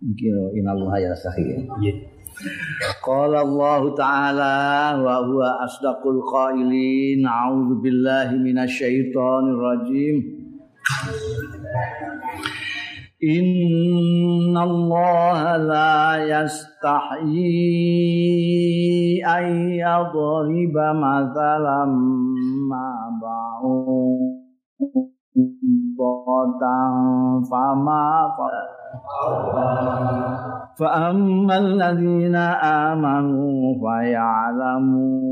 iki inallah ya sahih Qala Allah Ta'ala wa huwa asdaqul qailin. A'udzu billahi minasyaitonir rajim. Inna Allah la yastahyi ay yadriba mathalan ma ba'udatan fama فأما الذين آمنوا فيعلمون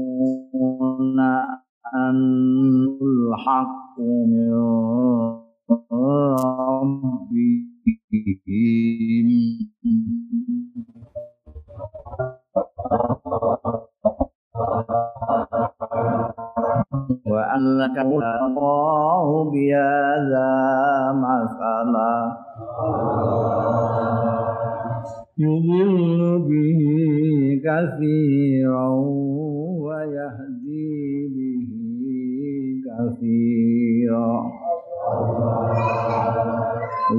أن الحق من ربهم. وأنك الله بهذا مثلا. يضل به كثيرا ويهدي به كثيرا.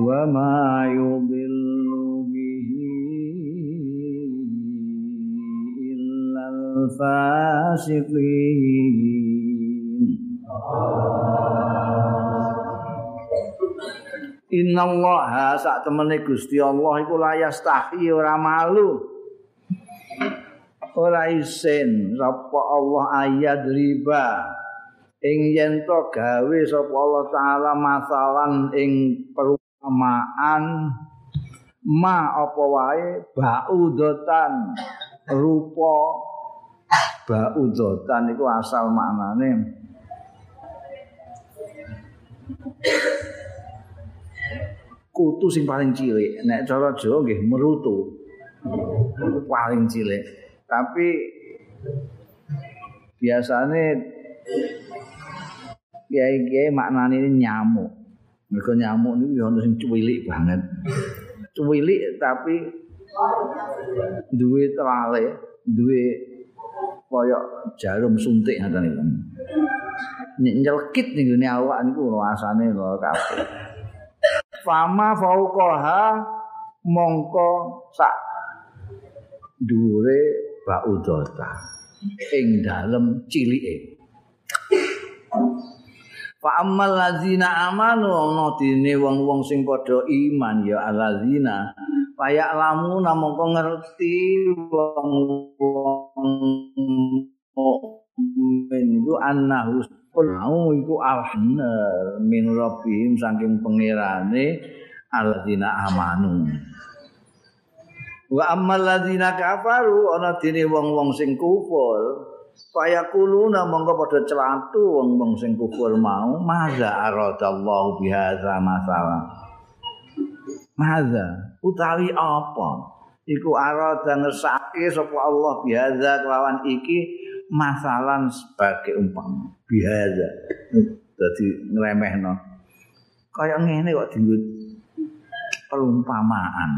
وما يضل به إلا الفاسقين. Innallaha sak temene Gusti Allah iku layas tahi ora malu. Ora isin sapa Allah ayat riba. Ing yen to gawe sapa Allah taala masalan ing perumpamaan ma apa wae? Baudotan rupa. Baudotan iku asal maknane kutu sing paling cilik. Nek cara Jawa nggih merutu. Paling cilik. Tapi biasane kiai-kiai maknane nyamuk. Mereka nyamuk ini ya sing cuwilik banget. Cuwilik tapi duwe telale duwe koyok jarum suntik ngoten niku. Nyelkit ngene awak niku rasane lho kabeh fama fauqaha mongko sak dure baudota ing dalem cilike. Fa ammal ladzina amanu ana dene wong-wong sing padha iman ya alladzina kaya lamu mongko ngerti wong-wong mukmin itu annahu mau iku alhanar min rabbihim saking pangerane alladzina amanu. Wa ammal ladzina kafaru ana dene wong-wong sing kufur. Fayakuluna monggo padha celatu wong-wong sing kufur mau maza aradallahu bihadza masalah? Maza utawi apa? Iku arada ngersake sapa Allah bihadza kelawan iki masalah sebagai umpama. Biasa jadi ngeremehno kayak ngene kok dienggo perumpamaan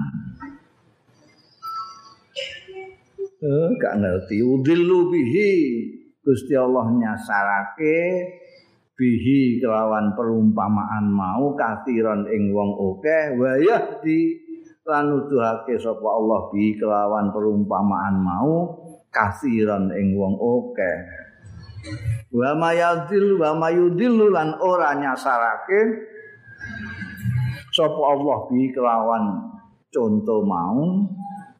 eh gak ngerti. Udillu bihi. Gusti Allah nyasarake bihi kelawan perumpamaan mau kathiron ing wong akeh. Wayah di lan nuduhake sapa Allah bi kelawan perumpamaan mau kasiran ing wong akeh. Wa mayadil wa mayudil lan ora nyasarake sapa Allah bi kelawan conto mau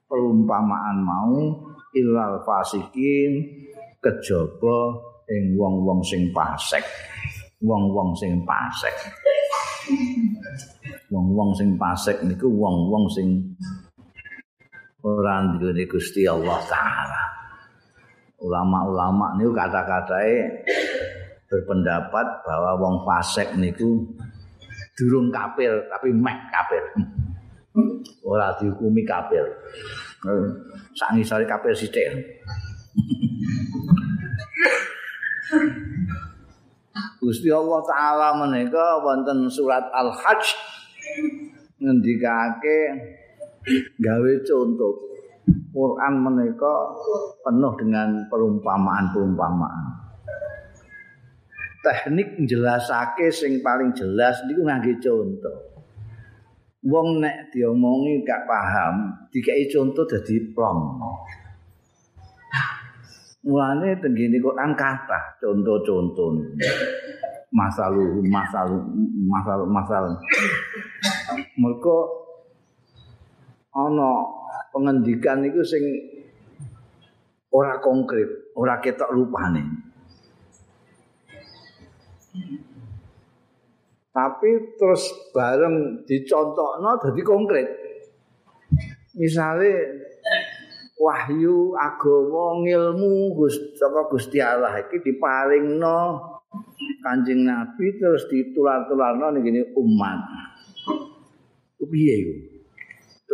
perumpamaan mau ilal fasikin kejaba ing wong-wong sing fasik. Wong-wong sing fasik. Wong-wong sing fasik niku wong-wong sing ora nduwe Gusti Allah taala. Ulama-ulama niku kata-katae berpendapat bahwa wong fasik niku durung kafir tapi meh kafir. Ora dihukumi kafir. Sak ngisore kafir sithik. Gusti Allah taala menika wonten surat Al-Hajj ngendikake gawe contoh Quran menika penuh dengan perumpamaan-perumpamaan. Teknik jelasake sing paling jelas niku ngangge contoh. wong nek diomongi gak paham dikai contoh dadi plong mulane tenggene Quran kata contoh-contoh masalah masalah masalah masalah mereka ana pengendikan itu sing ora konkret ora ketok rupane tapi terus bareng dicontohno dadi konkret. Misale wahyu agama ngilmu Gusti Allah iki diparingno Kanjeng Nabi terus ditular-tularno ning umat. Piye iku?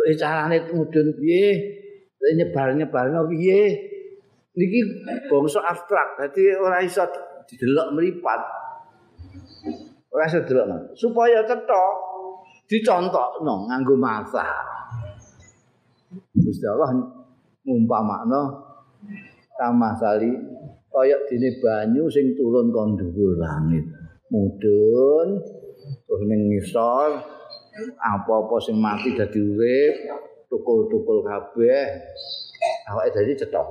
Tuk carane mudhun piye? Nyebar-nyebarno piye? Niki bangsa abstrak, dadi ora iso didelok mripat. ora sedelok supaya cetha dicontokno nganggo masa Gusti Allah ngumpamakno tamasali kaya dene banyu sing turun kon dhuwur langit mudhun terus ning ngisor apa-apa sing mati dadi urip tukul-tukul kabeh. Awake dadi cetha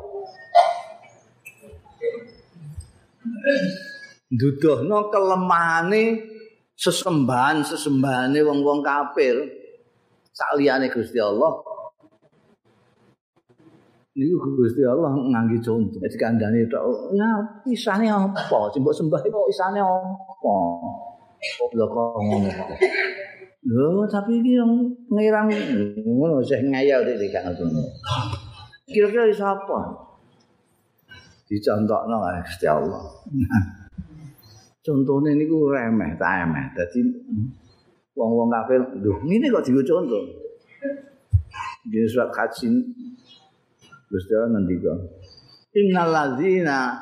nduduhno kelemahane sesembahan sesembahane wong-wong kafir. Saliyane Gusti Allah. Niku Gusti Allah ngangge contoh dadi kandhane tok ya isane apa? Simbok sembah kok isane apa? Kok ngono lho tapi iki yang ngirang ngono sih ngayal iki gak ngono kira-kira siapa dicontohno Gusti Allah contohnya ini ku remeh, tak remeh. Jadi wong-wong kafir, duh, ini kok juga contoh. Jadi surat kacin, Gusti Allah nanti. Innal ladzina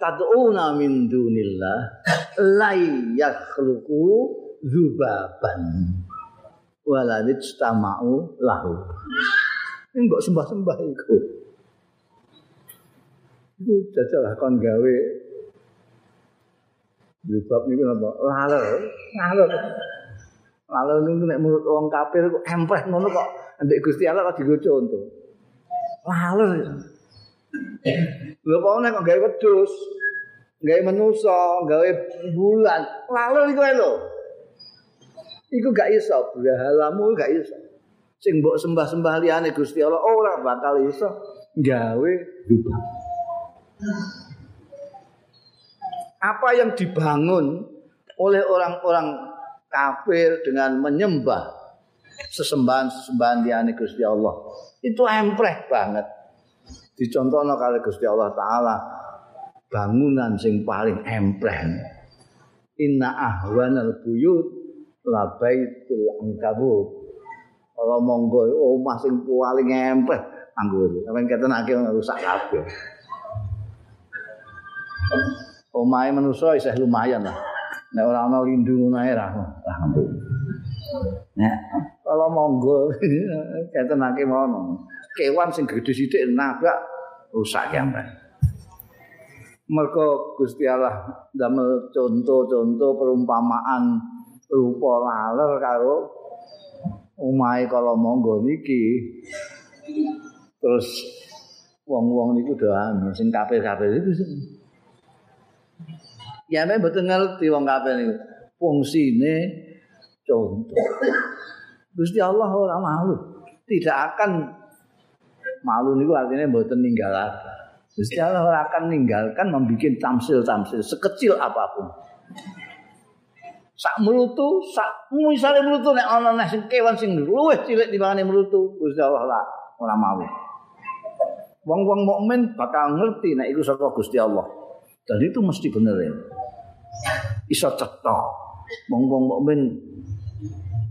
tad'una min dunillah la yakhluqu zubaban wala tamau lahu. Ini kok sembah-sembah itu. Itu jajalah kon gawe Jilbab niku napa? Laler. Laler. Laler niku nek menurut wong kafir kok empreh ngono kok ndek Gusti Allah kok digo contoh. Laler. Lho kok nek kok gawe wedhus, gawe manusa, gawe bulan. Laler iku lho. Iku gak iso, berhalamu gak iso. Sing mbok sembah-sembah liyane Gusti Allah ora bakal iso gawe jilbab. apa yang dibangun oleh orang-orang kafir dengan menyembah sesembahan-sesembahan di ane Gusti Allah itu empreh banget dicontohno kali Gusti Allah Ta'ala bangunan sing paling empreh inna ahwanal buyut labaitul angkabut kalau monggo omah sing paling empreh anggur kata nak rusak kabeh omahe manusa isih lumayan lah. Nek ora ana lindung ngono ae ra. Nek kalau monggo ketenake mono. Kewan sing gedhe sithik nabrak rusak kabeh. Mergo Gusti Allah damel contoh-contoh perumpamaan rupa laler karo omahe kalau monggo niki. Terus wong-wong niku doan sing kafir-kafir itu Ya nek mboten ngerti wong kabeh niku. Fungsine contoh. Gusti Allah ora malu. Tidak akan malu niku artinya mboten ninggalake. Gusti Allah ora akan ninggalkan membuat tamsil-tamsil sekecil apapun. Sak mulutu, sak misale mulutu nek ana nek sing kewan sing luwih cilik timbangane mulutu, Gusti Allah ora ora malu. Wong-wong mukmin bakal ngerti nek iku saka Gusti Allah. Dan itu mesti bener ya. Iso cetha. Wong-wong mukmin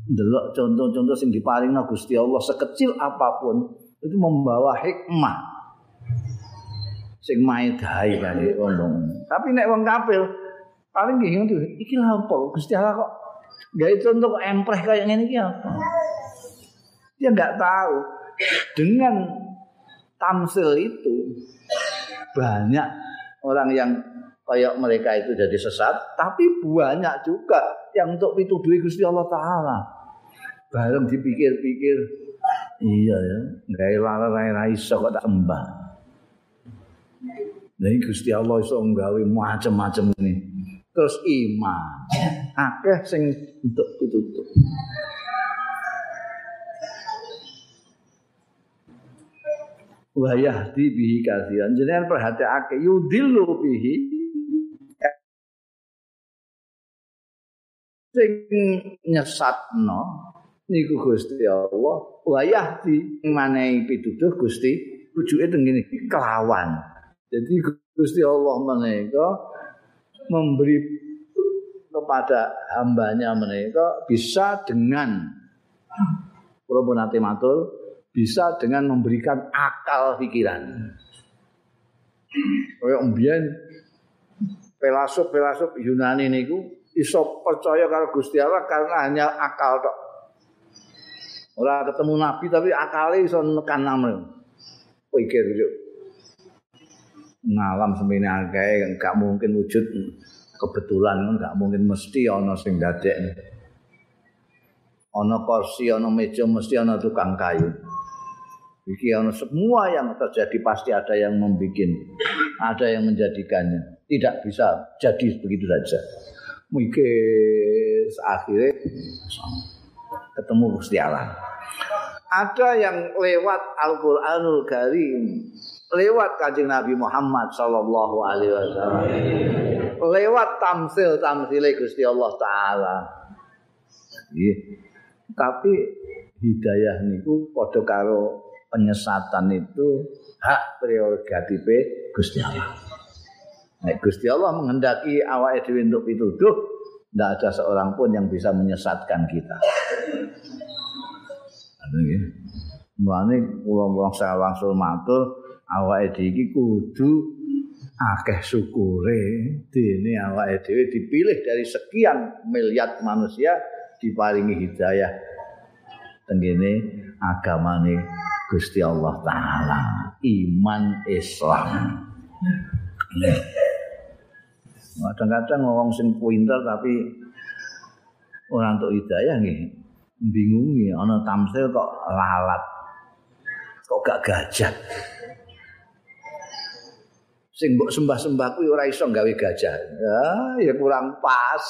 delok contoh-contoh sing diparingna Gusti Allah sekecil apa pun itu membawa hikmah. Sing main dahi kali wong Tapi nek wong kafir paling nggih ngono iki apa Gusti Allah kok gawe contoh kok empreh kayak ngene iki apa? Dia enggak tahu dengan tamsil itu banyak orang yang kayak mereka itu jadi sesat, tapi banyak juga yang untuk pituduhi Gusti Allah Taala. bareng dipikir-pikir iya ya gawe lara ra iso kok tak sembah Nah, Gusti Allah iso macam-macam ini. Terus iman. Akeh sing untuk pitutup. Wayah di bihi kasihan. Jenengan perhatiake yudillu bihi sing nyesatno niku Gusti Allah wayah di manehi pituduh Gusti rujuke teng kelawan jadi Gusti Allah menika memberi kepada hambanya menika bisa dengan Probonate matur bisa dengan memberikan akal pikiran. Kaya mbiyen filsuf-filsuf Yunani niku iso percaya karo Gusti Allah karena hanya akal tok. Ora ketemu nabi tapi akalnya iso nekan namanya. Pikir yo. Ngalam semene akeh enggak mungkin wujud kebetulan enggak mungkin mesti ana sing dadekne. ana kursi, ana meja, mesti ana tukang kayu. Iki ana semua yang terjadi pasti ada yang membuat, ada yang menjadikannya. Tidak bisa jadi begitu saja. Mungkin akhirnya ketemu Gusti Allah. Ada yang lewat Al-Qur'anul Karim, lewat Kanjeng Nabi Muhammad sallallahu alaihi wasallam. Lewat tamsil-tamsil Gusti Allah taala. Tapi hidayah niku padha karo penyesatan itu hak prerogatif Gusti Allah. Nek Gusti Allah menghendaki awake dhewe untuk pituduh, tidak ada seorang pun yang bisa menyesatkan kita. Mulane wong-wong saya langsung matur awake dhewe kudu akeh syukure. Dene awake dhewe dipilih dari sekian miliar manusia diparingi hidayah tengene agamane Gusti Allah taala iman Islam. Kadang-kadang ngomong sing pinter tapi orang untuk hidayah nih bingungi ana tamsil kok lalat kok gak gajah sing mbok sembah-sembah kuwi ora iso gawe gajah ya ya kurang pas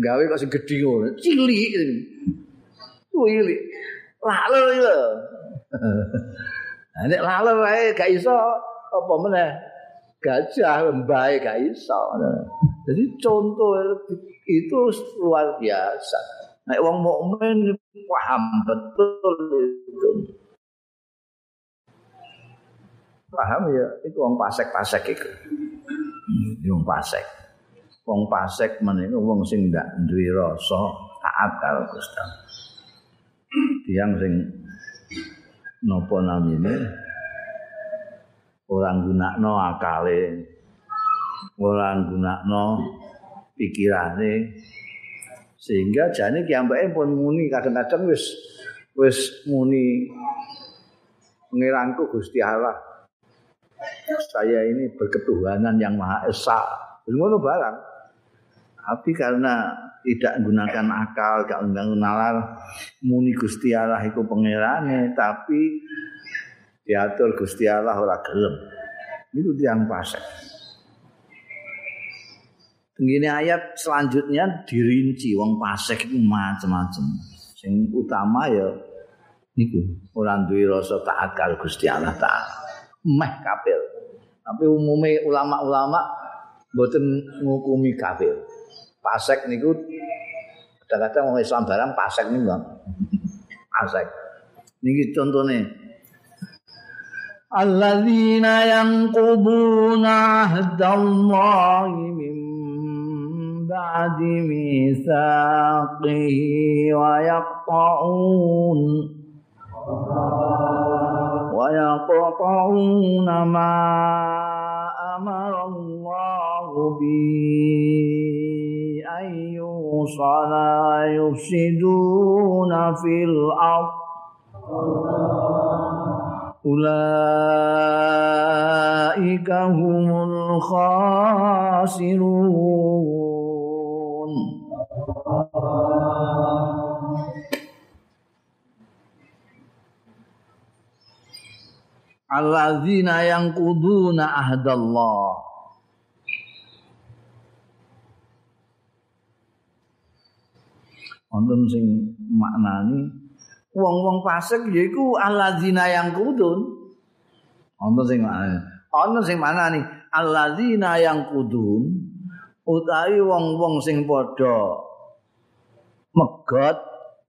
gawe kok sing gedhi ngono, cilik. Cilik. Laler lho. Nek laler wae gak iso apa meneh. Gajah mbae gak iso. Jadi contoh itu luar biasa. Nek wong mukmin paham betul itu. Paham ya, itu wong pasek-pasek itu. Wong pasek. wong pasek menika wong sing ndak duwe rasa taat karo Gusti. Tiang sing napa namine? Ora gunakno akale. Ora gunakno pikirane. Sehingga jane kiambake pun muni kadang-kadang wis wis muni ngirangku Gusti Allah saya ini berketuhanan yang maha esa ngono barang tapi karena tidak menggunakan akal, gak undang nalar muni Gusti Allah iku pangerane, tapi diatur Gusti Allah ora gelem. Itu tiang pasek. Begini ayat selanjutnya dirinci wong pasek itu macam-macam. Sing utama ya niku ora duwe rasa taat karo Gusti Allah taala. Meh kafir. Tapi umumnya ulama-ulama mboten ngukumi kafir. pasek niku kadang-kadang wong Islam barang pasek niku pasek. Niki contohnya alladzina yanquduna ahdallahi min ba'di mithaqihi wa yaqta'un ويقطعون ما أمر الله به أن يوصل ويفسدون في الأرض. أولئك هم الخاسرون. Alladzina yang kuduna ahdallah. Wonten sing maknani wong-wong fasik yaiku alladzina yang kudun wonten sing maknani wonten sing maknani alladzina yang kudun utawi wong-wong sing padha megot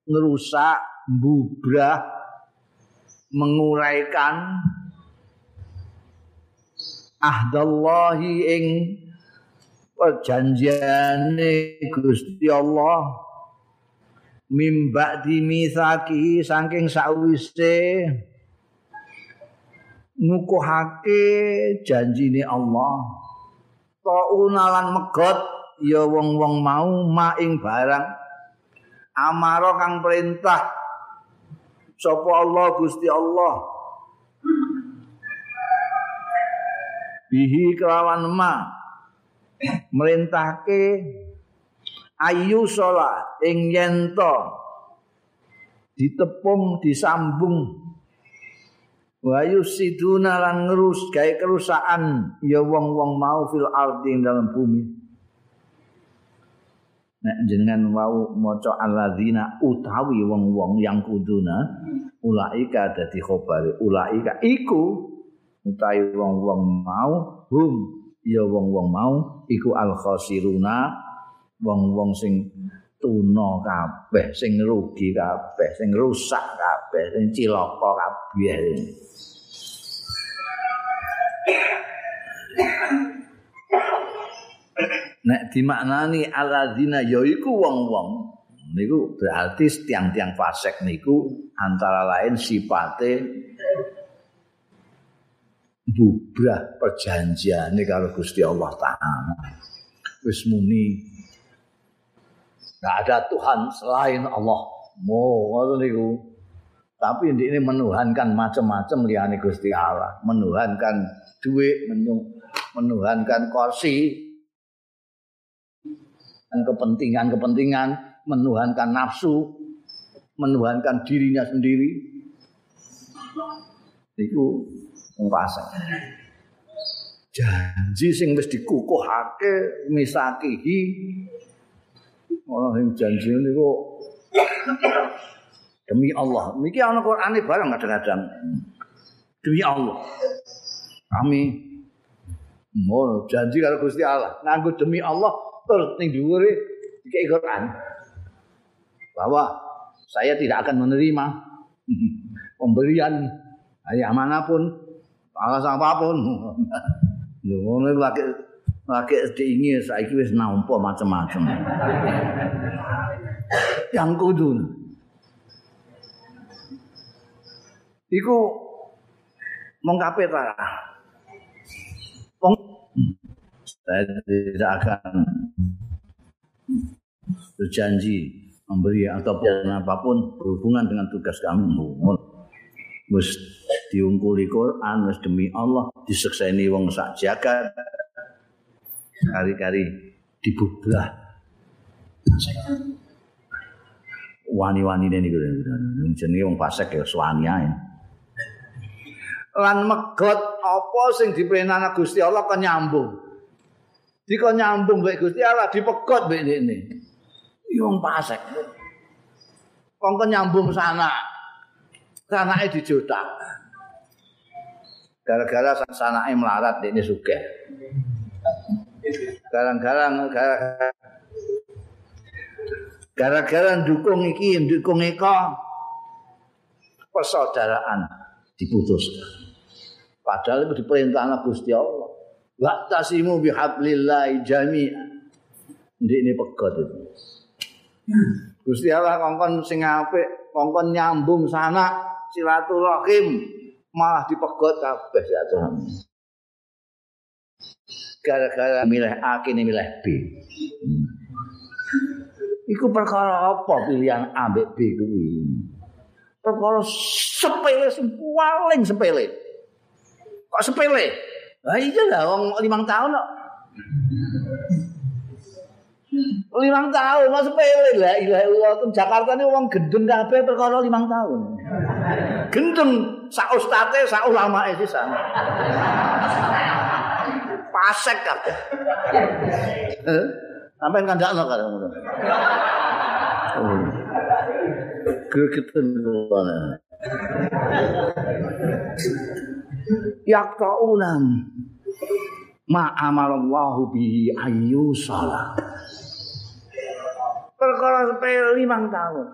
ngerusak bubrah menguraikan ahdallahi ing perjanjiane Gusti Allah. Mimba dimisaki saking sawise ngukuhake janjine Allah. Tauna lan megot ya wong-wong mau maing barang. Amara kang perintah sapa Allah Gusti Allah bihi kelawan ma. Merintahke ayu sholat ing yento ditepung disambung. Wayu siduna lan ngerus gawe kerusakan. Ya wong-wong mau fil ardi dalam bumi. Nek jenengan wau maca alladzina utawi wong-wong yang kuduna ulaika dadi khobare ulaika iku utawi wong-wong mau hum ya wong-wong mau. Iku al khosiruna wong-wong sing tuna kabeh sing rugi kabeh sing rusak kabeh sing cilaka kabeh. Nek dimaknani alladzina yaiku wong-wong niku berarti tiang-tiang fasik niku antara lain sifate bubrah perjanjian kalau Gusti Allah Ta'ala. Wis muni. Gak ada Tuhan selain Allah. Ngoten niku. Tapi ini menuhankan macam-macam liyane Gusti Allah. Menuhankan duit menuhankan kursi. Kepentingan-kepentingan, menuhankan nafsu, menuhankan dirinya sendiri. Itu ngpasa. Janji sing wis dikukuhake misakihi ora sing janji niku demi Allah. Niki ana Qur'ane barang kadang-kadang. Demi Allah. Kami mau janji kalau Gusti Allah nganggo demi Allah terus ning dhuwure dikai Quran bahwa saya tidak akan menerima pemberian ayah manapun alasan apapun ngono lagi lagi diingin saiki wis nampa macam-macam yang kudu. Iku mengkape ta? Saya tidak akan berjanji memberi atau apapun berhubungan dengan tugas kami. Mus diungkuli Quran, mus demi Allah disekseni wong sak jagat. Kari-kari dibublah. Wani-wani ini jenenge wong fasik ya suwani ae. Lan megot apa sing diperintahna Gusti Allah kan nyambung. Dika nyambung baik Gusti Allah dipegot baik ini. Yung pasek. Kongko nyambung sana. Sana itu dijodak. Gara-gara sana melarat ini suka. Garang-garang gara-gara dukung iki, dukung iko. Persaudaraan diputuskan. Padahal itu diperintahkan Gusti Allah. Waktasimu bihablillahi jami'an. Ndik ini pegot itu. Gusti Allah kongkon sing apik, kongkon nyambung sana silaturahim malah dipegot kabeh satu. Gara-gara milih A kini milih B. Iku perkara apa pilihan A B kuwi? Perkara sepele paling sepele. Kok sepele? Lah iya lah wong 5 tahun kok. Limang tahun mas sepele lah ilah Allah Jakarta ini uang gendeng kabeh perkara limang tahun gendeng sak ustate sak ulama sih sana pasek kabeh eh? sampai kandakno karo ngono oh. Gregetan ngono. Yaqta'unan ma amarallahu bihi ayyusala. Perkara sepele limang tahun.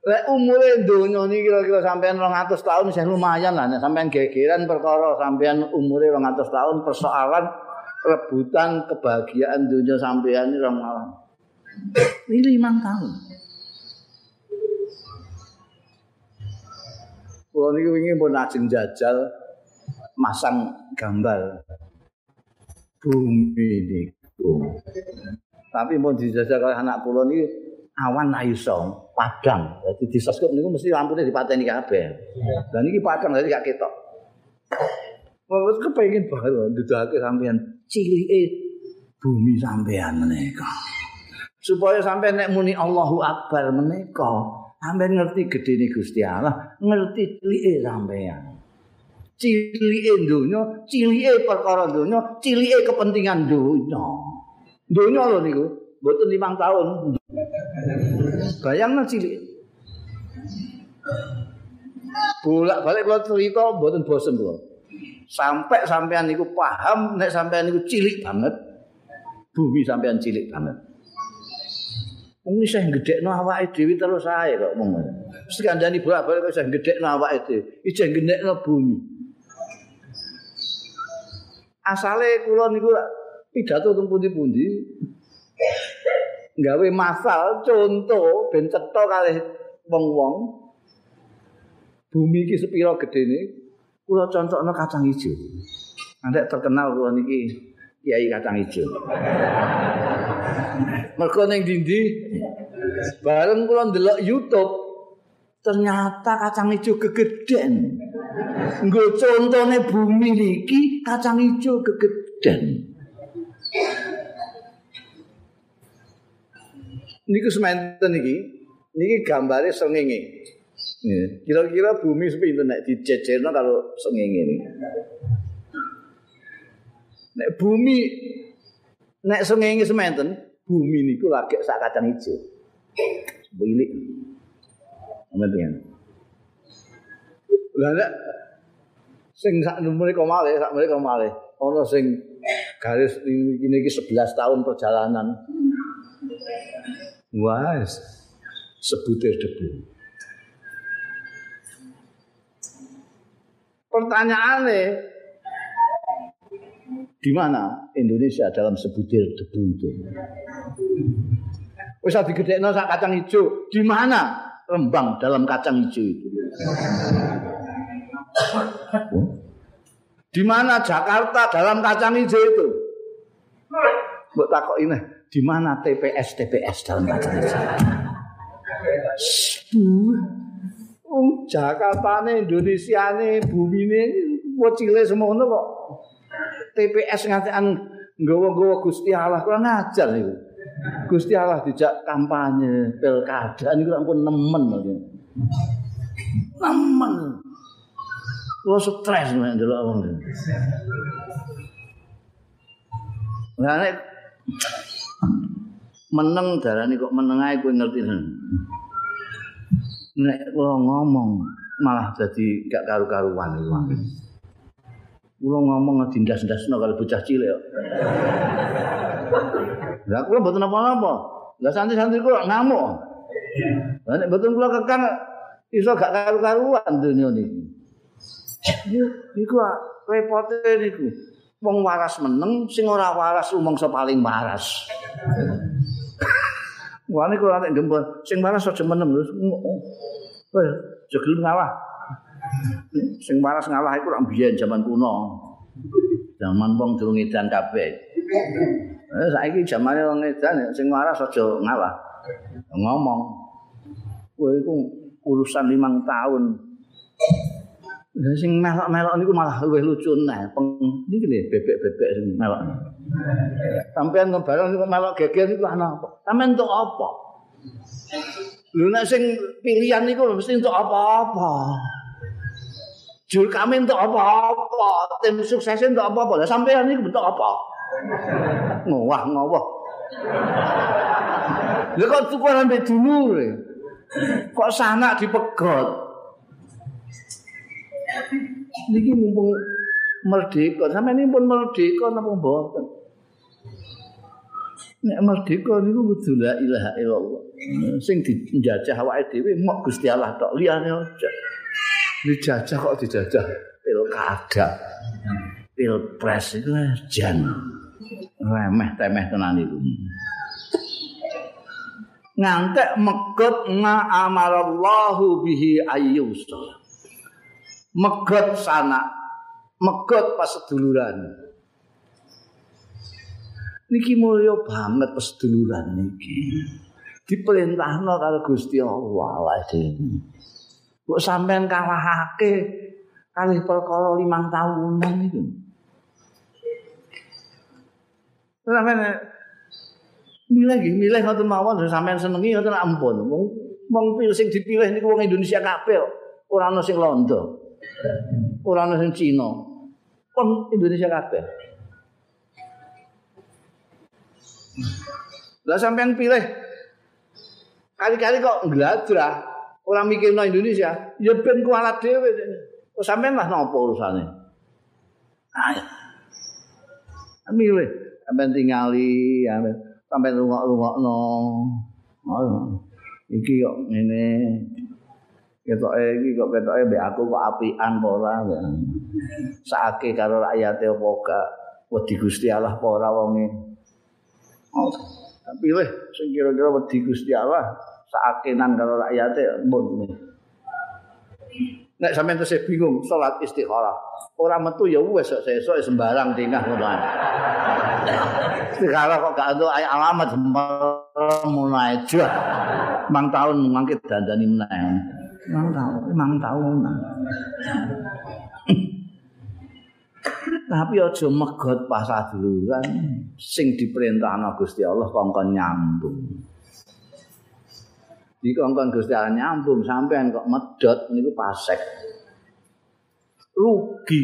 Lek umure donya niki kira-kira sampean 200 tahun wis lumayan lah nek sampean gegeran perkara sampean umure 200 tahun persoalan rebutan kebahagiaan dunia sampean ini orang malam. Ini limang tahun. Kalau ini ingin pun ajeng jajal masang gambar bumi ini. Tapi mau dijajal kalau anak pulau ini awan iso padang. Jadi di soskop ini mesti lampunya dipateni kabeh. Dan ini padang jadi gak ketok. Wes kepengin banget ndudake sampean cilike bumi sampean menika. Supaya sampean nek muni Allahu Akbar menika, sampean ngerti gedene Gusti Allah, ngerti cilike sampean. Cilike donya, cilike perkara donya, cilike kepentingan donya. Donya lho niku, mboten 5 tahun. Bayangno cilik. Bolak-balik kula cerita mboten bosen kula. sampai sampean niku paham nek sampean niku cilik banget bumi sampean cilik banget wong iso gedhekno awake dhewe terus ae kok mong mesti kandhani bolak-balik iso gedhekno awake dhewe iso gedhekno bumi asale kula niku pidato teng pundi-pundi gawe masal contoh ben cetha kalih wong-wong bumi iki sepira gedene kula contohno kacang ijo. Andek terkenal kula niki Kiai kacang ijo. Mergo ning dindi bareng kula ndelok YouTube ternyata kacang ijo gegeden. Nggo contone bumi niki kacang ijo gegeden. Niku semanten niki, niki gambare srengenge. Kira-kira bumi sepinten nek dijejerno kalau sengenge ini. Nek bumi nek sengenge sementen, bumi niku lagi sak kacang ijo. Bilik. Amen Lah nek sing sak kok malih, sak kok malih. Ana sing garis ini iki 11 tahun perjalanan. Wah, sebutir debu. Pertanyaannya, di mana Indonesia dalam sebutir debu itu? Wis digedhekno sak kacang hijau, di mana Rembang dalam kacang hijau itu? Di mana Jakarta dalam kacang hijau itu? Mbok takok ini, di mana TPS TPS dalam kacang hijau? Wong Jakarta ne Indonesia ne bumi ne wocile semono kok TPS ngatekan nggawa-nggawa Gusti Allah kurang ajar niku. Gusti Allah dijak kampanye pilkada niku ampun nemen lho. Nemen. Kulo stres nek ndelok wong. Lah nek meneng darani kok meneng ae kowe ngerti nek kula ngomong malah jadi gak karu-karuan iki. Kula ngomong dindas-ndasno kalau bocah cilik kok. Lah kula mboten apa-apa. Lah santri-santri kula ngamuk. Lah nek mboten kula kekang iso gak karu-karuan dunia niki. Iku repote niku. Wong waras meneng, sing ora waras umangsa paling waras. Wah ini kalau nanti gembel, sing waras aja menem terus. Wah, jogel ngalah. Sing waras ngalah itu orang biyen zaman kuno. Zaman wong durung edan kabeh. Eh saiki zamane wong edan sing waras aja ngalah. Ngomong. Wah iku urusan limang tahun. Dan sing melok-melok niku malah luwih lucu neh. Peng niki lho bebek-bebek sing melok. Sampeyan kok melok geger iku ana apa? Sampeyan entuk apa? Lho nek sing pilihan iku mesti entuk apa-apa. Jur kami entuk apa-apa, tim sukses entuk apa-apa. Lah sampeyan iku entuk apa? Ngowah ngowah. Lha kok tukuran mbek dulur. Kok sanak dipegot. Niki mumpung merdeka, sampeyan ini pun merdeka napa mboten? Nek merdeka niku kudu la ilaha illallah. Sing dijajah awake dhewe mok Gusti Allah tok, liyane aja. Dijajah kok dijajah pilkada. Pilpres itu jan. Remeh temeh tenan iku. ngantek megot nga amarallahu bihi ayyusa megot sana. Megot pas seduluran. Niki mulya banget pas seduluran niki. Diperintahno karo Gusti Allah wae kok sampean kalahake kali perkara limang tahunan itu sampean milih nggih milih ngoten mawon sampean senengi ngoten ampun. Wong wong sing dipilih niku wong Indonesia kabeh ora ana sing londo ora ana sing Cina. Wong Indonesia kabeh. Lah sampean pilih. Kali-kali kok ngladrah ora mikirno Indonesia. Ya ben kualat dhewe kok sampean lah napa urusane? Ayo milih. Sampean tingali ya sampai rungok-rungokno. Oh, iki kok ngene. Ketoke iki kok ketoke mbek aku kok apian apa ora. Sake karo rakyate apa gak wedi Gusti Allah apa ora wonge. Oh, pilih sing kira-kira wedi Gusti Allah sakenan karo rakyate mbon. Nek sampeyan terus bingung salat istikharah. Ora metu ya wis sesuk sembarang tingah ngono ae. Istikharah kok gak entuk alamat mulai aja. Mang tahun mangke dandani meneh. Mang tahun, mang tahun. Tapi aja megot pas aduluran sing diperintahna Gusti Allah kongkon nyambung. dikongkon Gusti Allah nyambung sampean kok medot niku pasek. Rugi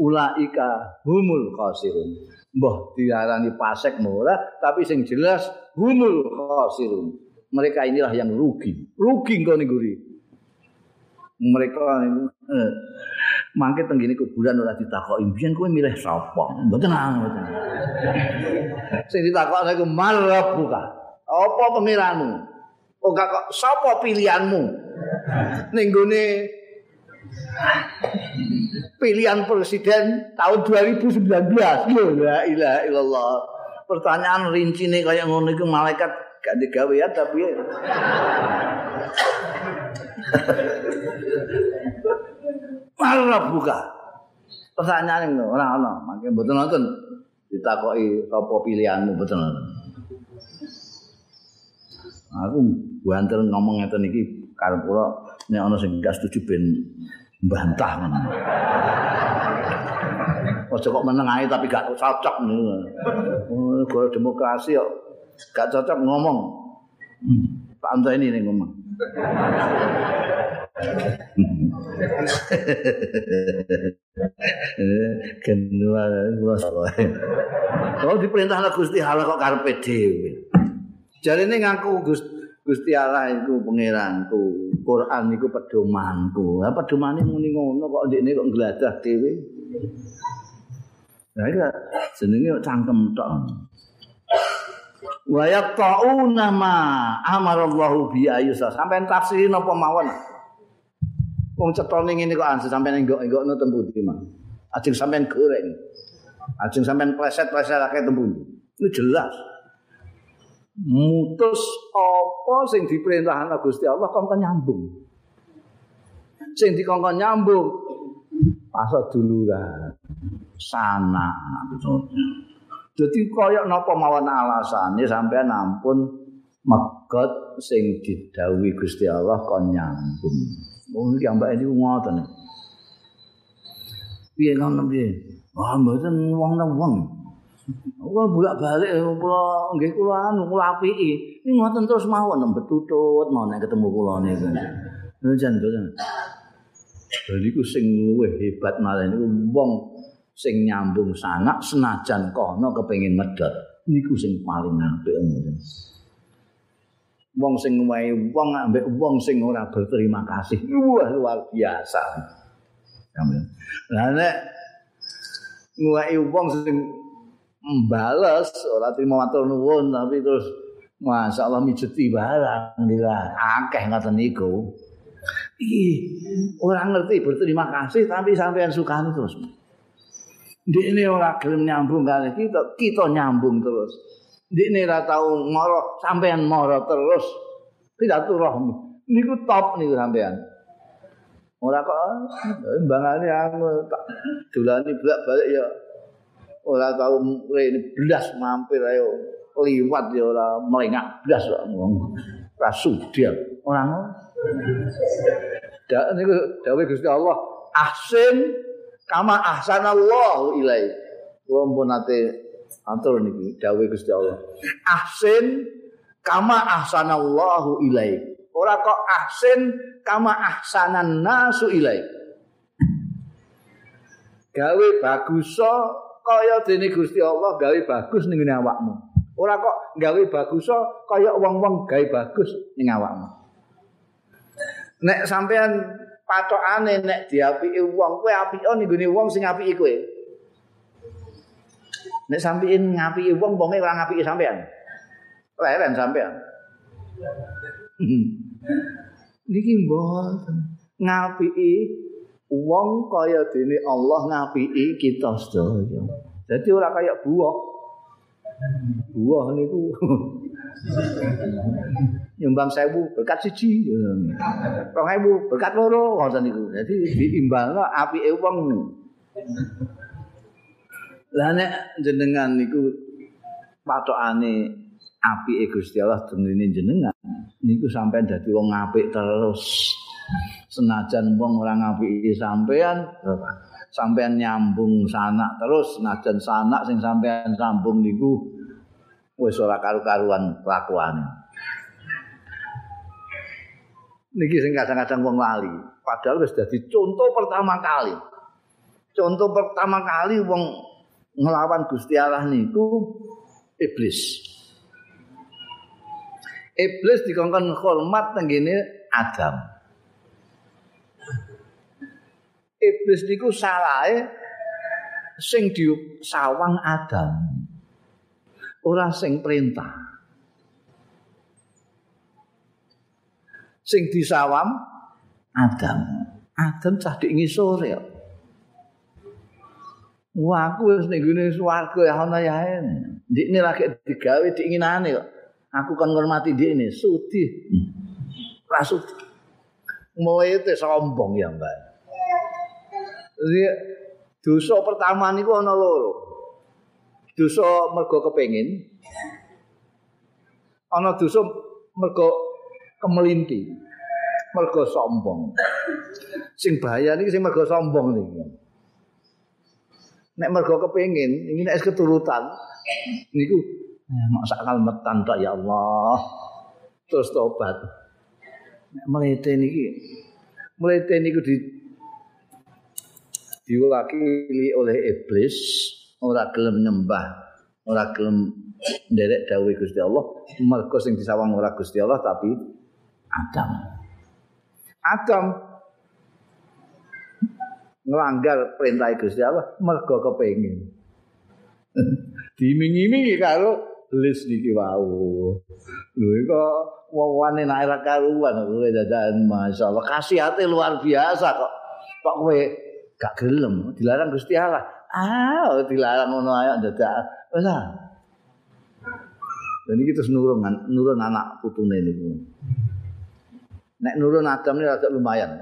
ulaika humul khasirun. Mbah diarani pasek ora, tapi sing jelas humul khasirun. Mereka inilah yang rugi. Rugi engko niku Mereka niku eh, mangke teng ngene kuburan ora ditakoki, "Biyen kowe milih sapa?" Mboten ngoten. Sing ditakoki iku marab buka. Apa pengiranmu? Oh gak kok sapa pilihanmu? Ning gone pilihan presiden tahun 2019. Lho la ilaha illallah. Pertanyaan rincine kaya ngono iku malaikat gak digawe ya tapi Marah buka. Pertanyaan ini orang orang, makanya betul nonton ditakoki apa pilihanmu betul nonton. Aku banter ngomong ngeten iki karo kula nek ana sing gak setuju ben mbantah ngono. Aja kok meneng ae tapi gak cocok ngono. Oh, demokrasi kok gak cocok ngomong. Hmm. ini ning ngomong. Kenua gua salah. Kalau diperintah Gusti Allah kok karepe dhewe. Jarine ngaku Gusti Allah iku pangeranku, Quran iku pedomanku. Lah pedomane muni ngono kok ndekne kok ngladah dhewe. Lah iki jenenge cangkem tok. Wa yaqtauna ma amarallahu bi ayusa. Sampeyan tafsirin apa mawon? Wong cetone ngene kok anse sampeyan enggok-enggokno tembu iki, Mas. Ajeng sampeyan goreng. Ajeng sampeyan pleset-pleset akeh tembu. Ini jelas. mutus apa sing diperintahkan Gusti Allah kok nyambung. Sing dikongkon nyambung pasal duluran sana Jadi koyok napa mawon alasane sampean ampun megot sing didhawuhi Gusti Allah kon nyambung. Wong iki ambek iki ngoten. Piye ngono piye? Wah, mboten wong-wong. Kula bolak-balik kula nggih kula anu kula apiki. Ini ngoten terus mawon betutut mau nek ketemu kula niku. Njen boten. Jadi ku sing luwih hebat malah niku wong sing nyambung sanak senajan kono kepengin medhot. Niku sing paling apik ngoten. Wong sing wae wong ambek wong sing ora berterima kasih. Wah luar biasa. Lah nek nguwai wong sing mbales ora trimo matur nuwun tapi terus masyaallah mijeti barang nila akeh ngoten niku iki ora ngerti berterima kasih tapi sampean sukani terus Dek ini ora gelem nyambung kali kita, kita nyambung terus. Dek ini ora tau moro, sampean moro terus. Tidak tuh. Niku top niku sampean. Ora kok mbangane aku tak dolani bolak-balik ya ora tau rene blas mampir ayo liwat ya ora melengak blas kok ora sudya ora ngono dak niku dawuh Gusti Allah ahsin kama ahsanallahu ilai pun nate atur niki dawuh Gusti Allah ahsin kama ahsanallahu ilai ora kok ahsin kama ahsanan nasu ilai gawe bagusa kaya dene Gusti Allah gawe bagus ning awakmu. Ora kok gawe bagus kaya wong-wong gawe bagus ning awakmu. Nek sampean patokane nek diapiki wong, kowe apika ning gone wong sing apiki kowe. Nek sampeyan ngapiki wong, wonge ora ngapiki sampean. Leren sampean. Niki mboten ngapiki wong kaya dene Allah ngapiki kita sedaya. Dadi ora kaya buah. Buah niku nyumbang sewu berkat siji. Rong ewu berkat loro ngoten niku. Dadi diimbangno apike wong. Lah nek jenengan niku patokane apike Gusti Allah dene jenengan niku sampean dadi wong apik terus. senajan wong ora ngapiki sampean sampean nyambung sanak terus senajan sanak sing sampean sambung niku wis ora karu-karuan kelakuane niki sing kadang-kadang wong lali padahal wis dadi contoh pertama kali contoh pertama kali wong ngelawan Gusti Allah niku iblis iblis dikongkon hormat tenggene Adam iblis niku salahe sing disawang Adam. Ora sing perintah. Sing disawam Adam. Adam cah dik ya. Wah, aku wis ning gone swarga ya ana ya. Ndikne lagi digawe diinginane kok. Aku kan ngormati ndikne, sudi. Ra sudi. Mau itu sombong ya, Mbak. Jadi dosa pertama niku ana loro. Dosa mergo kepengin. Ana dosa mergo kemelinti. Mergo sombong. Sing bahaya niki sing mergo sombong niki. Nek mergo kepengin, ini nek keturutan niku eh, mak sak kalmetan tok ya Allah. Terus tobat. Nek mlete niki mlete niku di diwakili oleh iblis ora gelem nyembah ora gelem nderek dawuh Gusti Allah mergo sing disawang ora Gusti Allah tapi Adam. Adam. Ngelanggar perintah Gusti Allah mergo kepengin. Dimingi-mingi karo iblis niki wau. Lho kok wong-wong nek ora karuan kowe dadan masyaallah. Kasihate luar biasa kok. Kok kowe gak gelem? Dilarang Gusti Allah. Ah dilarang ngono ayo dadak. Wis ah. Dan iki terus nurun nurun anak putune niku nek nurun Adam ini agak lumayan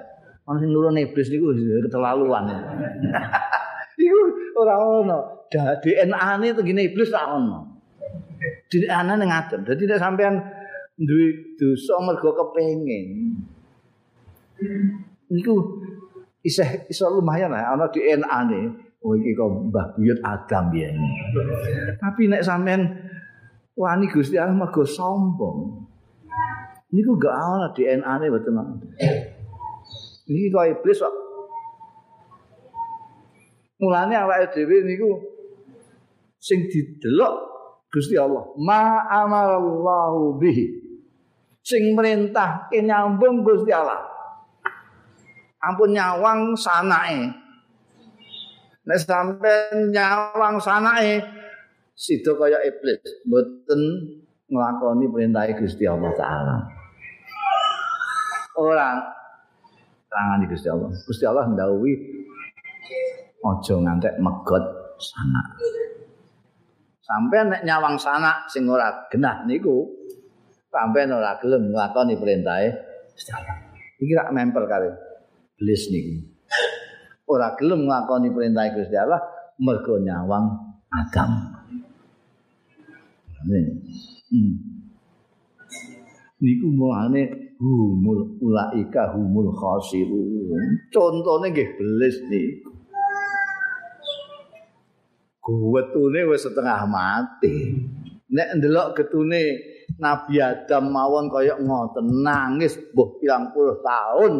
Ono sing nurun iblis niku keterlaluan. Iku ora ono. DNA-ne tengene iblis ra ono. DNA-ne ning Adam. Dadi nek sampean duwe dosa mergo kepengin. Niku isih iso lumayan lah ana di NA ne Oh iki kok Mbah Buyut Adam ya. Tapi nek sampean wani Gusti Allah mergo sombong. Niku gak ana DNA-ne mboten. Iki kok iblis kok. Mulane awake dhewe niku sing didelok Gusti Allah, ma amarallahu bihi. Sing merintah nyambung Gusti Allah. Ampun nyawang sanake. Nek sampean nyawang sanake sida kaya iblis, mboten nglakoni perintah Gusti Allah taala. Orang tangan Gusti Allah. Gusti Allah ndawuhi aja ngantek megot sanak. Sampai nek nyawang sanak sing ora genah niku sampai ora gelem nglakoni perintahe Gusti Allah. Iki rak mempel kare iblis niku. ora gelem nglakoni perintah Gusti Allah mergo nyawang Adam. Hmm. Niku mulane humul ulaika humul khasirun. Contone nggih belis niku. Kuwetune wis setengah mati. Nek ndelok getune Nabi Adam mawon kaya ngoten nangis mbuh pirang puluh tahun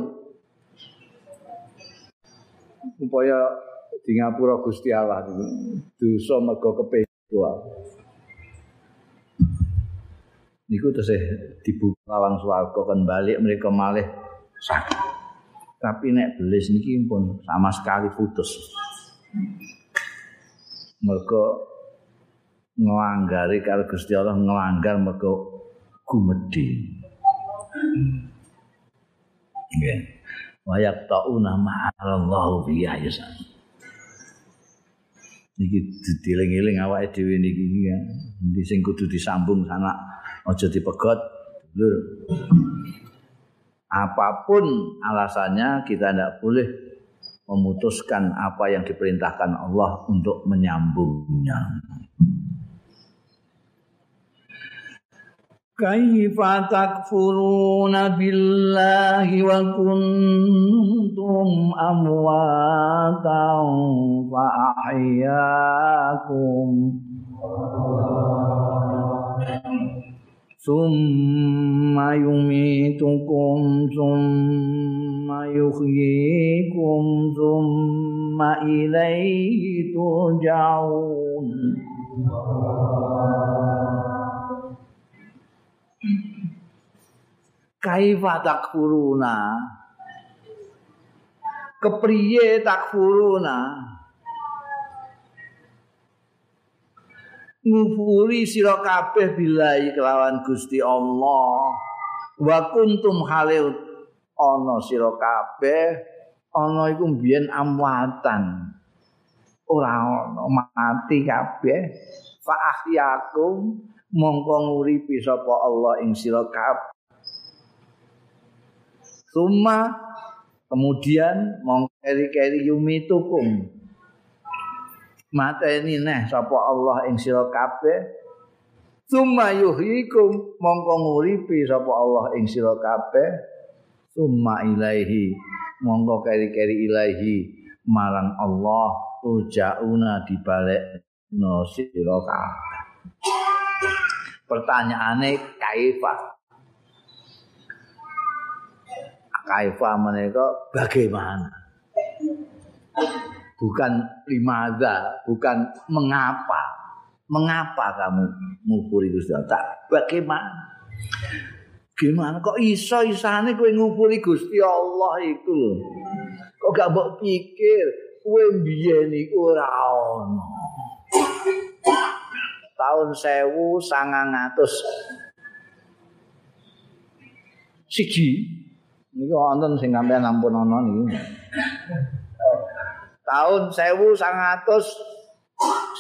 supaya di ngapura Gusti Allah dosa mergo kepedo niku terus dibuka lawang swarga kan balik mereka malih sakit. Tapi nek belis niki pun sama sekali putus. Mergo ngelanggari kalau Gusti Allah ngelanggar mergo gumedi. Nggih. Wa yaqtauna ma'allahu biya yasa niki dieling-eling awake dhewe niki ya ndi sing kudu disambung sana aja dipegot lur apapun alasannya kita tidak boleh memutuskan apa yang diperintahkan Allah untuk menyambungnya. كيف تكفرون بالله وكنتم أمواتا فأحياكم ثم يميتكم ثم يحييكم ثم إليه ترجعون kaifa takfuruna kepriye takfuruna ngufuri sira kabeh billahi kelawan Gusti Allah. Wa kuntum halil. Ana sira kabeh ana iku mbiyen amwatan. Ora ana mati kabeh. Fa ahyakum mongko nguripi sapa Allah ing sira kabeh kemudian mongkeri-keri yumitukum. Mata ini neh sapa Allah ing sira kabeh. Suma yuhyikum mongko nguripi sapa Allah ing sira kabeh. Suma ilaihi mongko keri-keri ilahi marang Allah turjauna dibalik no sira kabeh. Pertanyaane kaifah kaifa menika bagaimana bukan limaza bukan mengapa. Mengapa kamu ngupuri Gusti Allah bagaimana? Gimana? Kok iso isane kowe ngupuri Gusti Allah iku lho? Kok gak mbok pikir kowe biyen iku ora ono? Tahun 1900 siji. Niki wonten sing sampeyan ampun ana niki. Tahun 1900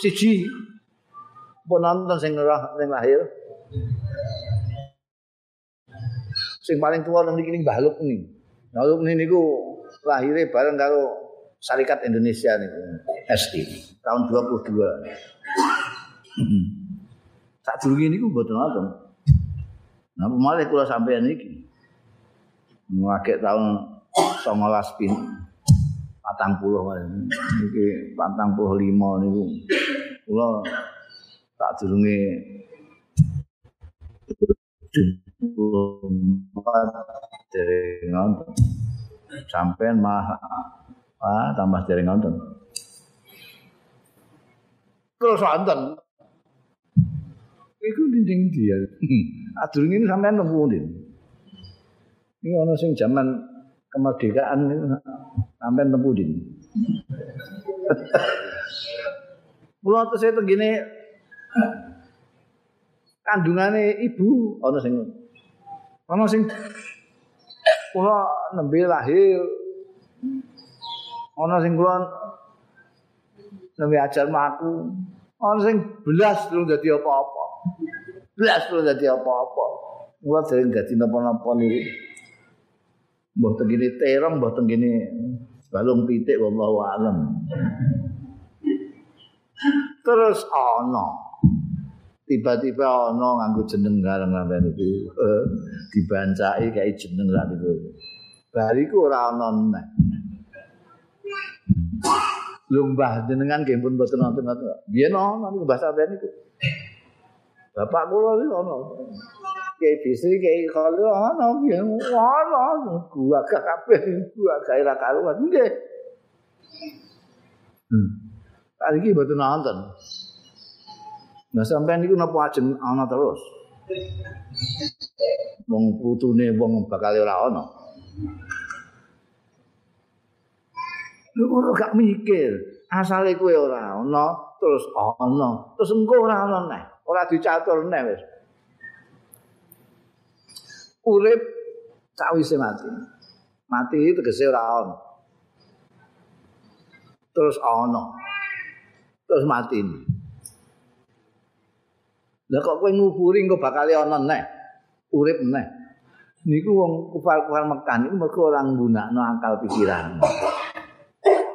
siji pun nonton sing sing lahir. Sing paling tua niki ning Mbah Luk niki. Mbah Luk niku lahire bareng karo Syarikat Indonesia niku SI tahun 22. Sak durunge niku mboten wonten. Nah, malah kula sampeyan iki. ngakek tahun 19 pin patang puluh iki patang puluh lima niku. Kula tak durunge dari nonton. Sampai mah ah, tambah dari nonton. Terus nonton Iku dinding dia. Adul ini sampai nunggu din. Ini orang sing zaman kemerdekaan sampai nunggu din. Pulau terus itu gini kandungannya ibu ono sing ono sing kula nembe lahir. Ono sing kula nembe ajar maku ono sing belas durung dadi apa-apa. Belas durung dadi apa-apa. Kula sering dadi napa-napa niku. Mbah tengene terong mbah tengene balung pitik wallahu alam terus ana tiba-tiba ana nganggo jeneng gareng sampeyan iku eh, dibancai kayak jeneng sak niku bariku ora ana nek Lumbah jenengan nggih pun mboten nonton ngoten. Biyen ana niku mbah sampeyan niku. Bapak kula iki ana. Kiai Bisri kiai kalau ana biyen ana gua kabeh gua gawe ra karuan nggih. Hmm. Tadi iki mboten nonton. Nah sampean niku napa ajeng ana terus? Wong putune wong bakal ora ana. Lu ora gak mikir, asale kowe ora ana, terus ana, terus engko ora ana neh, ora dicatur neh wis. Urip sawise mati. Mati tegese ora ana. Terus ana. Terus mati. Lah kok kowe nguburi engko bakal ana neh. Urip neh. Niku wong kufar-kufar Mekah niku mergo ora nggunakno akal pikiran.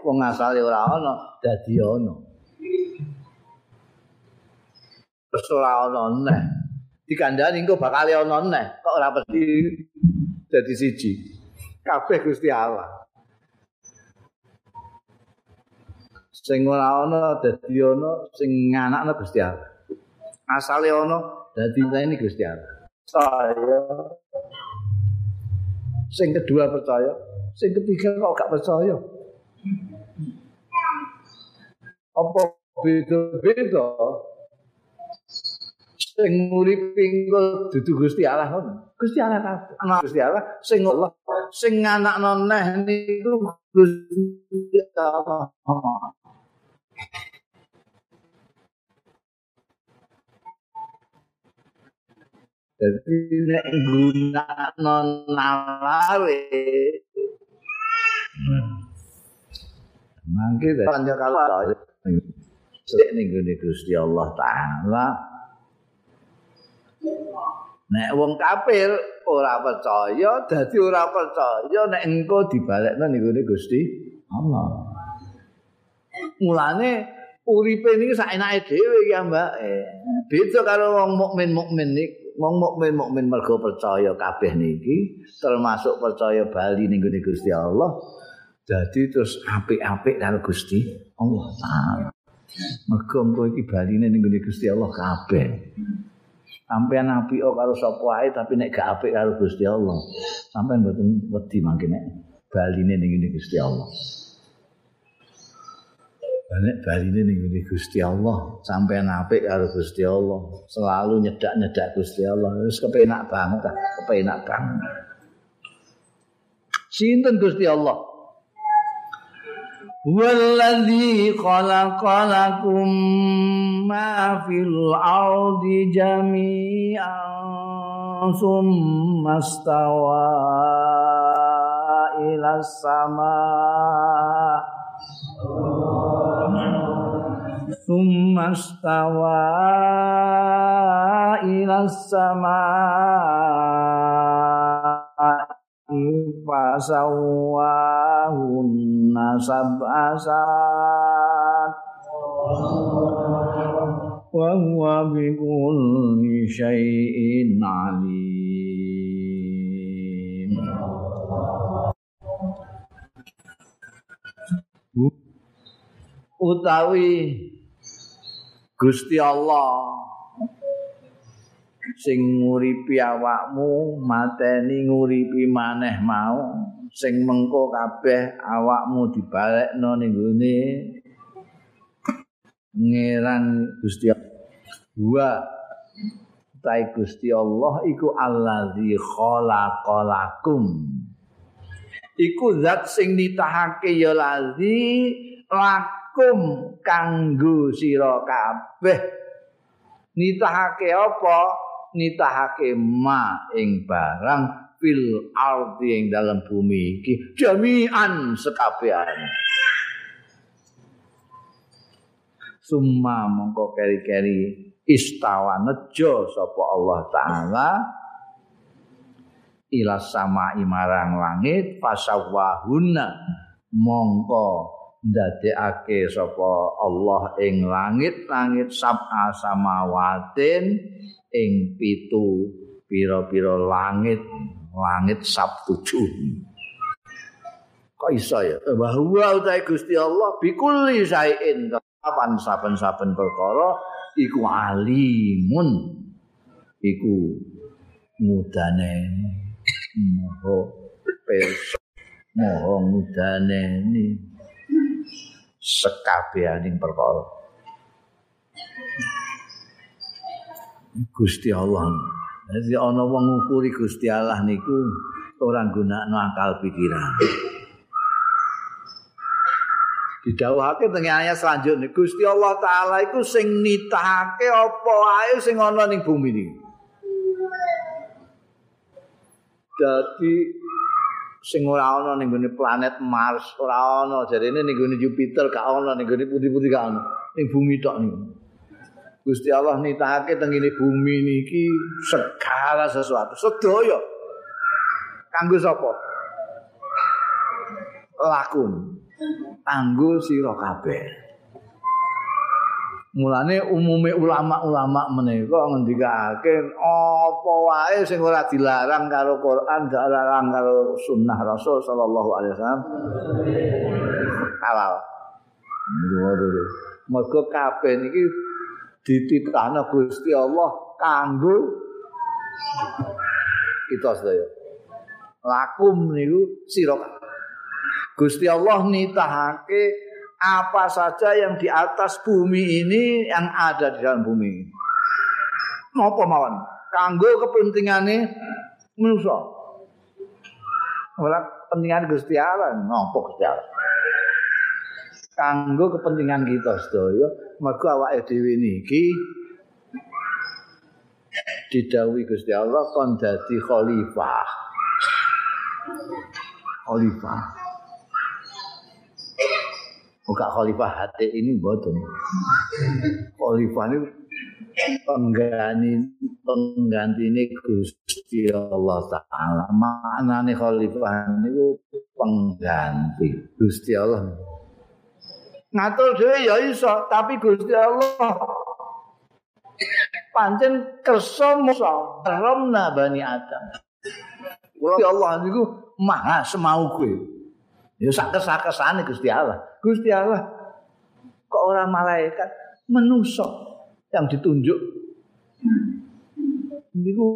Wong asale ora ana dadi ana. Terus ora ana neh. Dikandani engko bakal ana neh. Kok ora mesti dadi siji. Kabeh Gusti Allah. Sing ora ana dadi ana, sing nganakno Gusti Allah. asale ana dadi ini Gusti Allah. Saya sing kedua percaya, sing ketiga kok gak percaya. Apa beda-beda? Sing nguripi engko dudu Gusti Allah ngono. Gusti Allah kabeh. Ana Gusti Allah sing Allah sing anakno neh niku Gusti Allah. Jadi nek gunakno nalare Mangke kanca kala sik ning Gusti Allah taala Nek wong kafir ora percaya dadi ora percaya nek engko dibalekno ning gone Gusti Allah. Mulane uripe niki sak enake dhewe ya Mbak. Beda karo wong mukmin-mukmin niku wong mukmin mukmin mergo percaya kabeh niki termasuk percaya bali ning Gusti Allah jadi terus apik-apik karo Gusti Allah. Mergo engko iki baline ning Gusti Allah kabeh sampean apik karo sapa wae tapi nek gak apik karo Gusti Allah sampean mboten wedi mangke nek baline ning Gusti Allah Nek baline ning ngene Gusti Allah, sampean apik karo Gusti Allah, selalu nyedak-nyedak Gusti Allah. Wis kepenak banget, kepenak banget. Sinten Gusti Allah? Huwallazi khalaqalakum ma fil ardi jami'an summa stawa ila sama' Summa stawa ila sama' فسواهن سبع ساعات وهو بكل شيء عليم utawi Gusti Allah sing nguripi awakmu mateni nguripi maneh mau. Sing mengko kabeh awakmu dibalekno ning gone. Ngeran Gusti Allah. Tai Gusti Allah iku allazi khalaqalakum. Iku zat sing nitahake ya lazi lakum kanggo sira kabeh. Nitahake apa nitahake ma ing barang fil ardi ing dalam bumi iki jami'an sekabehan summa mongko keri-keri istawa nejo sapa Allah taala. Ila sama imarang langit fasawahuna mongko ndadekake sapa Allah ing langit-langit sab'a samawatin ing pitu pira-pira langit langit sab tujuh. Kok iso ya? Bahwa utai Gusti Allah bikuli sain kapan saben-saben perkara iku alimun. Iku mudane moho perso moho mudane sekabehaning perkara. Gusti Allah. Jadi ana wong ngukuri Gusti Allah niku ora gunakno akal pikiran. Didhawuhake teng ayat selanjutnya Gusti Allah taala iku sing nitahake apa wae sing ana ning bumi iki. Dadi sing ora ana ning gone planet Mars, ora ana jarene ning gone Jupiter gak ana ning gone putih-putih gak ana. Ning bumi tok niku. Gusti Allah nitahake teng ngene bumi niki segala sesuatu, sedaya. Kanggo sapa? Lakum. Kanggo sira kabeh. Mulane umume ulama-ulama menika ngendikake apa wae sing ora dilarang karo Quran, dilarang karo sunnah Rasul sallallahu alaihi wasallam. Halal. Mergo kabeh niki dititahna Gusti Allah kanggo kita sedaya. Lakum niku sira Gusti Allah nitahake apa saja yang di atas bumi ini yang ada di dalam bumi. Napa mawon? Kanggo kepentingane manusa. Ora kepentingan Gusti Allah, napa Gusti Allah? Kanggo kepentingan kita sedaya, mergo awake dhewe niki didhawuhi Gusti Allah kon dadi khalifah. Khalifah. Buka khalifah hati ini bodoh. Khalifah ini penggani pengganti ini Gusti Allah Taala. Mana nih khalifah ini pengganti Gusti Allah. Ngatur dia ya iso, tapi Gusti Allah pancen kersa musa ramna bani Adam. Gusti Allah niku maha semau kowe. Ya sak kesakesane Gusti Allah. Gusti Allah kok orang malaikat menuso yang ditunjuk. Niku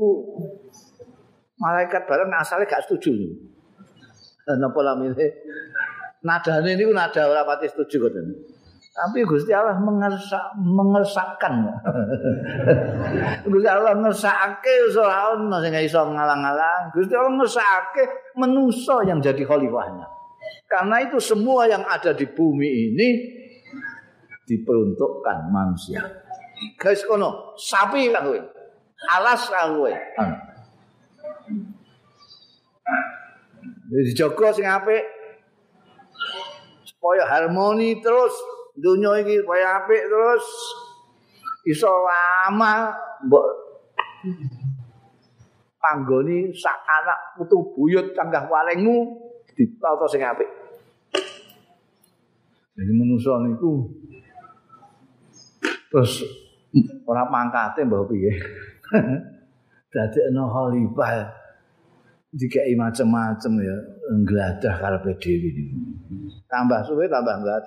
malaikat bareng asalnya gak setuju. Napa lamine? Nadane niku nada ora pati setuju kok. Tapi Gusti Allah mengersak, mengersakkan. Gusti Allah ngersakake ora ono sing iso ngalang-alang. Gusti Allah ngersakake menuso yang jadi khalifahnya. Karena itu semua yang ada di bumi ini diperuntukkan manusia. Guys kono, sapi kowe. Alas kowe. Jadi jaga sing apik. Supaya harmoni terus dunia ini supaya apik terus iso lama mbok panggoni sak anak putu buyut canggah walengmu ditata sing apik. Jadi menusa niku terus ora mangkate mbah piye. Dadi ana khalifah dikai macam-macam ya ngeladah karepe dhewe niku. Tambah suwe tambah ngelat.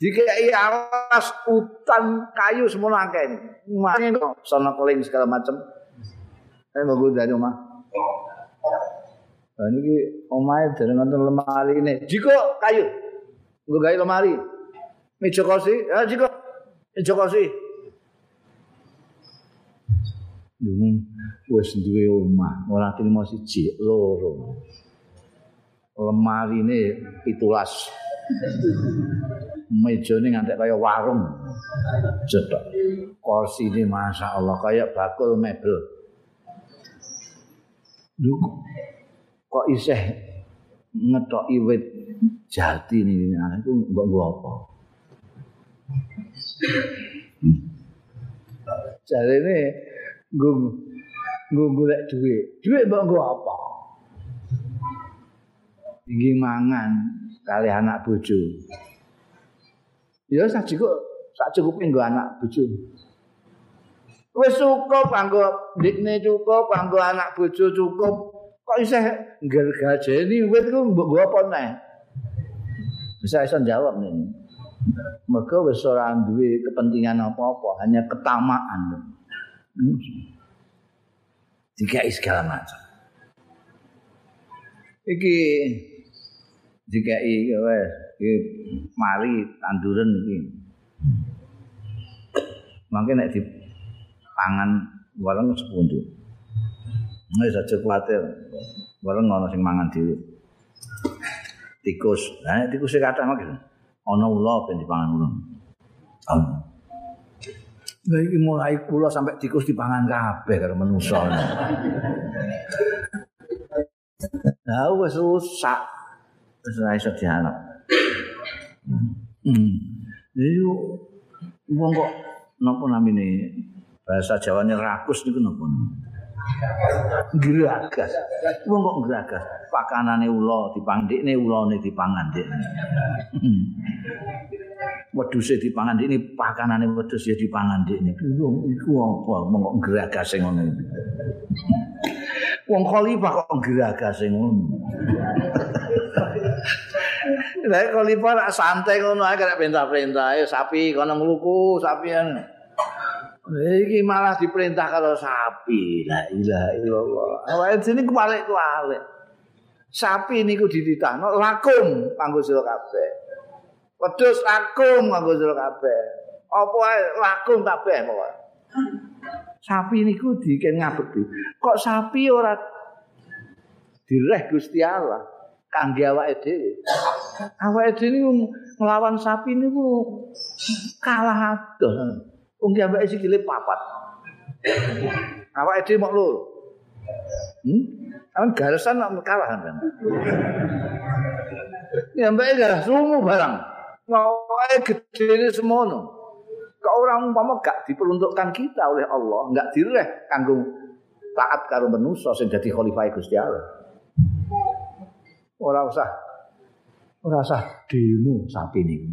Dikai alas hutan kayu semua nangkain. Makanya kok sana keling segala macam. Eh, mau gue dari rumah. Nah, ini omahe dari nonton lemari ini. Jiko kayu. Gue gawe lemari. Meja kursi. Ya jiko. Meja kursi. Dung wis duwe omah, ora trimo siji, loro. Lemari ini pitulas. meja ini ngantek kaya warung cetok kursi ini masya Allah kayak bakul mebel lu kok iseh ngetok iwit jati ini anak itu mbak gua apa? Ini gue gue golek duit. Duit mbak gua apa? Tinggi mangan kali anak bojo. Ya sak cukup sak cukup nggo anak bojo. Wis cukup kanggo ndikne cukup kanggo anak bojo cukup. Kok isih gergajeni wit ku mbok apa neh? Bisa iso jawab nih. Mereka wis ora duwe kepentingan apa-apa, hanya ketamaan. Jika segala macam. Iki jika wes mari tanduran iki. Mangke nek dipangan wareng sepundi. Wis aja kuwatir. Wareng ana sing mangan dhewe. Tikus. Lah tikus sing kathah mangke. Ana ula ben dipangan ula. Lah iki mulai kula sampai tikus dipangan kabeh karo manusa. Lah wis rusak. Wis ora iso dianggap. Hmm. Iyo wong kok napa namine bahasa Jawane rakus niku napa? Geragas. Wong kok geragas. Pakanane ula dipandhikne ulane dipangan dik. Hmm. Wedhuse dipangan dik ini pakanane wedhus ya dipangan dik niku. Iku apa wong kok geragas ngono iki. Wong khalifah kok geragas ngono. Lah khalifah santai ngono ae karek perintah-perintah sapi kono ngluku sapian. Iki malah diperintah kalau sapi. La ilaha illallah. Awake dene kebalik-kebalik. Sapi niku dititahno lakum kanggo sira kabeh. Wedhus lakum kanggo sira kabeh. Apa ae lakum kabeh pokoke. Sapi niku diken ngabekti. Kok sapi ora direh Gusti Allah? kangge awake dhewe. Awake dhewe nglawan sapi niku kalah adoh. Wong ki ambek sikile papat. Awake dhewe mok loro. Hmm? Awan garesan nek kalah kan. Ya mbak gak sumu barang. Ngawae gedene semono. Kok orang umpama gak diperuntukkan kita oleh Allah, gak direh kanggo taat karo manusa sing dadi khalifah Gusti Allah. ora usah ora usah demo sapi niku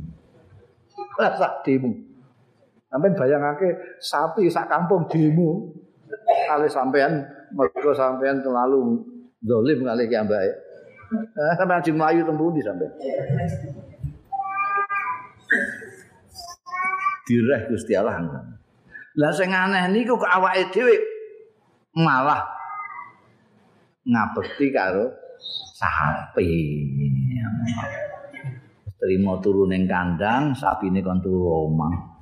ora usah demo sampeyan bayangake sapi sak kampung demo kali sampean mergo sampean terlalu zalim kali ki ambake eh, sampean jeng mlayu tembundi sampean direh Gusti Allah lah sing aneh niku kok awake dhewe malah ngabekti karo sapi. Terima turu ning kandang, sapine kon turu omah.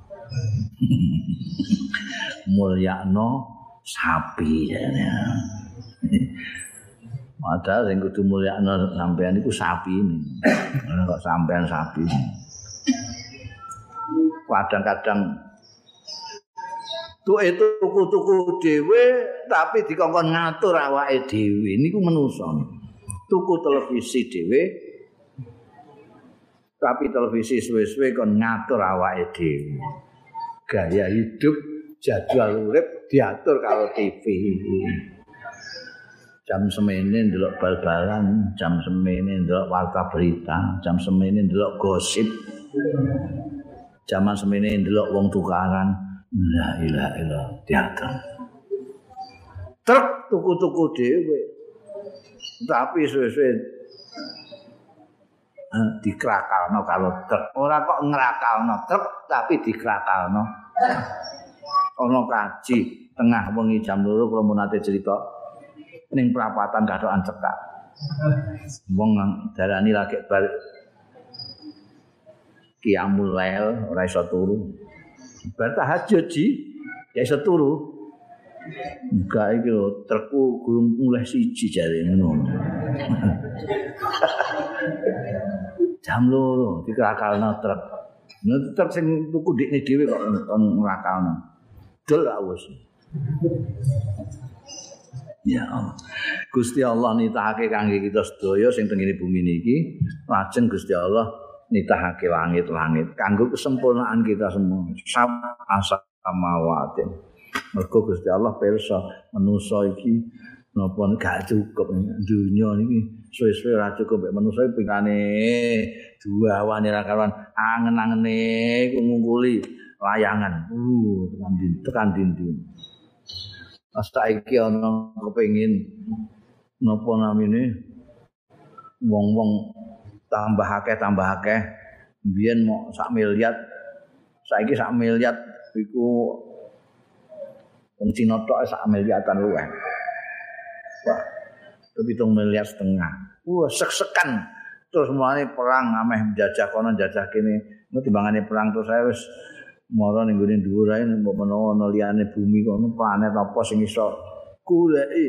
Mulyakno sapi ya. Padahal sing kudu mulyakno sampean iku sapi ini. Kok sampean sapi. Kadang-kadang tuh itu tuku-tuku dhewe tapi dikongkon ngatur awake dhewe niku menungso. tuku televisi dhewe tapi televisi suwe-suwe kon ngatur awake dhewe gaya hidup jadwal urip diatur kalau TV jam semene ndelok bal-balan jam semene ndelok warta berita jam semene ndelok gosip jaman semene ndelok wong tukaran. La ilaha illallah diatur. Truk tuku-tuku dhewe. Tapi suwe-suwe dikrakalno karo truk. Ora kok ngrakalno truk tapi dikrakalno. Ana kaji tengah wengi jam 2 kula mun ate cerita ning prapatan kadokan cekak. Wong darani lagi balik Kiamul Lail ora iso turu. Bar tahajud ji, ya iso turu. Enggak iki lho, gurung mulai siji jare ngono. Jam loro dikakalno truk. Nah, truk sing tuku dikne dhewe kok ngrakalno. Dol wis. Ya Allah. Gusti Allah nitahake kangge kita sedaya sing teng bumi niki, lajeng Gusti Allah nitahake langit-langit kanggo kesempurnaan kita semua. Asa samawatin. Mergo Gusti Allah pirsa manusa iki napa gak cukup dunya niki suwe-suwe ora cukup mek manusa pingane dua ra karuan angen-angene ngungkuli layangan. Uh, tekan dinding. Tekan dinding. Asta iki ana kepengin napa namine wong-wong tambah akeh tambah akeh biyen mau sak miliar saiki sak miliar iku wong Cina tok sak miliatan luwih. Wah, itu hitung miliar setengah. Wah, sek-sekan. Terus mulai perang, ameh menjajah kono, jajah kini. Ini timbangannya perang terus saya wis mara ning gone dhuwur ae mbok menawa ana liyane bumi kono planet apa sing iso goleki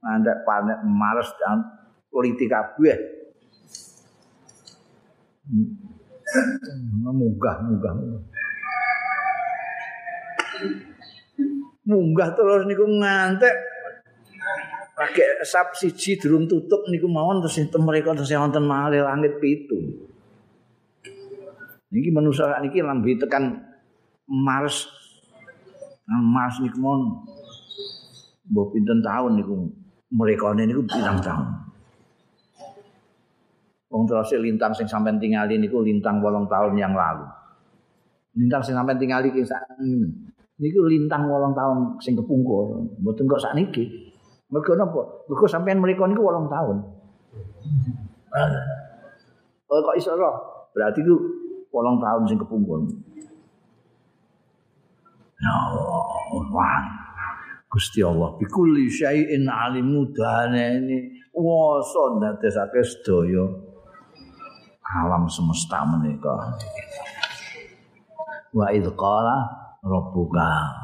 mandek planet Mars dan politik kabeh munggah munggah munggah terus niku ngantek pakai sab siji durung tutup niku mawon terus enten mereka terus wonten malih langit pitu niki manusa niki lambi tekan Mars Mars niku mon mbok pinten tahun niku mrekane niku pirang tahun Wong terus lintang sing sampean tingali niku lintang 8 tahun yang lalu. Lintang sing sampean tingali ki sak niku lintang 8 tahun sing kepungkur, mboten kok sak niki. Mergo napa? Mergo sampean mriku niku 8 tahun. Oh kok iso roh? Berarti ku 8 tahun sing kepungkur. Ya Allah, Gusti Allah bikulli syai'in alimu dane ini wasa ndadekake sedaya alam semesta menika. Wa idz qala rabbuka